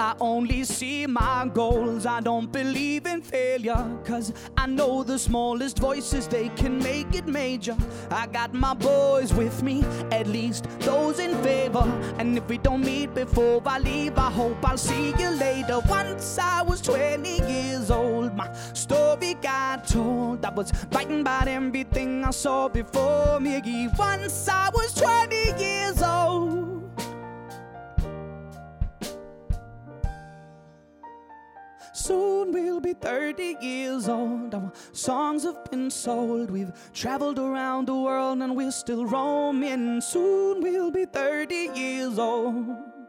I only see my goals. I don't believe in failure. Cause I know the smallest voices, they can make it major. I got my boys with me, at least those in favor. And if we don't meet before I leave, I hope I'll see you later. Once I was 20 years old, my story got told. I was writing about everything I saw before me. Once I was 20 years old. Soon we'll be 30 years old. Our songs have been sold. We've traveled around the world and we're still roaming. Soon we'll be 30 years old.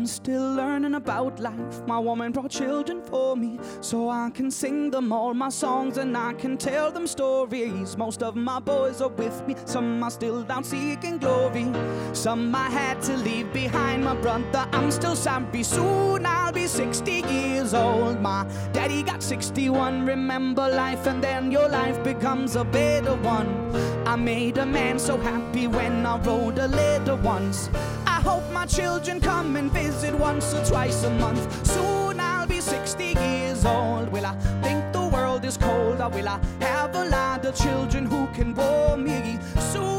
I'm still learning about life. My woman brought children for me, so I can sing them all my songs and I can tell them stories. Most of my boys are with me, some are still down seeking glory. Some I had to leave behind, my brother. I'm still sorry. Soon I'll be 60 years old. My daddy got 61. Remember life, and then your life becomes a better one. I made a man so happy when I rode a letter once. I hope my children come and visit once or twice a month. Soon I'll be 60 years old. Will I think the world is cold? Or will I have a lot of children who can warm me? Soon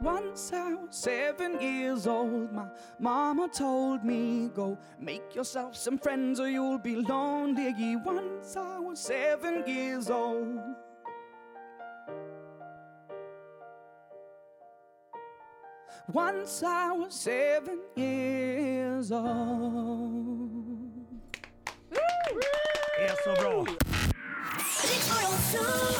Once I was seven years old, my mama told me, Go make yourself some friends or you'll be lonely. Once I was seven years old. Once I was seven years old. Är så bra. Rix MorronZoo.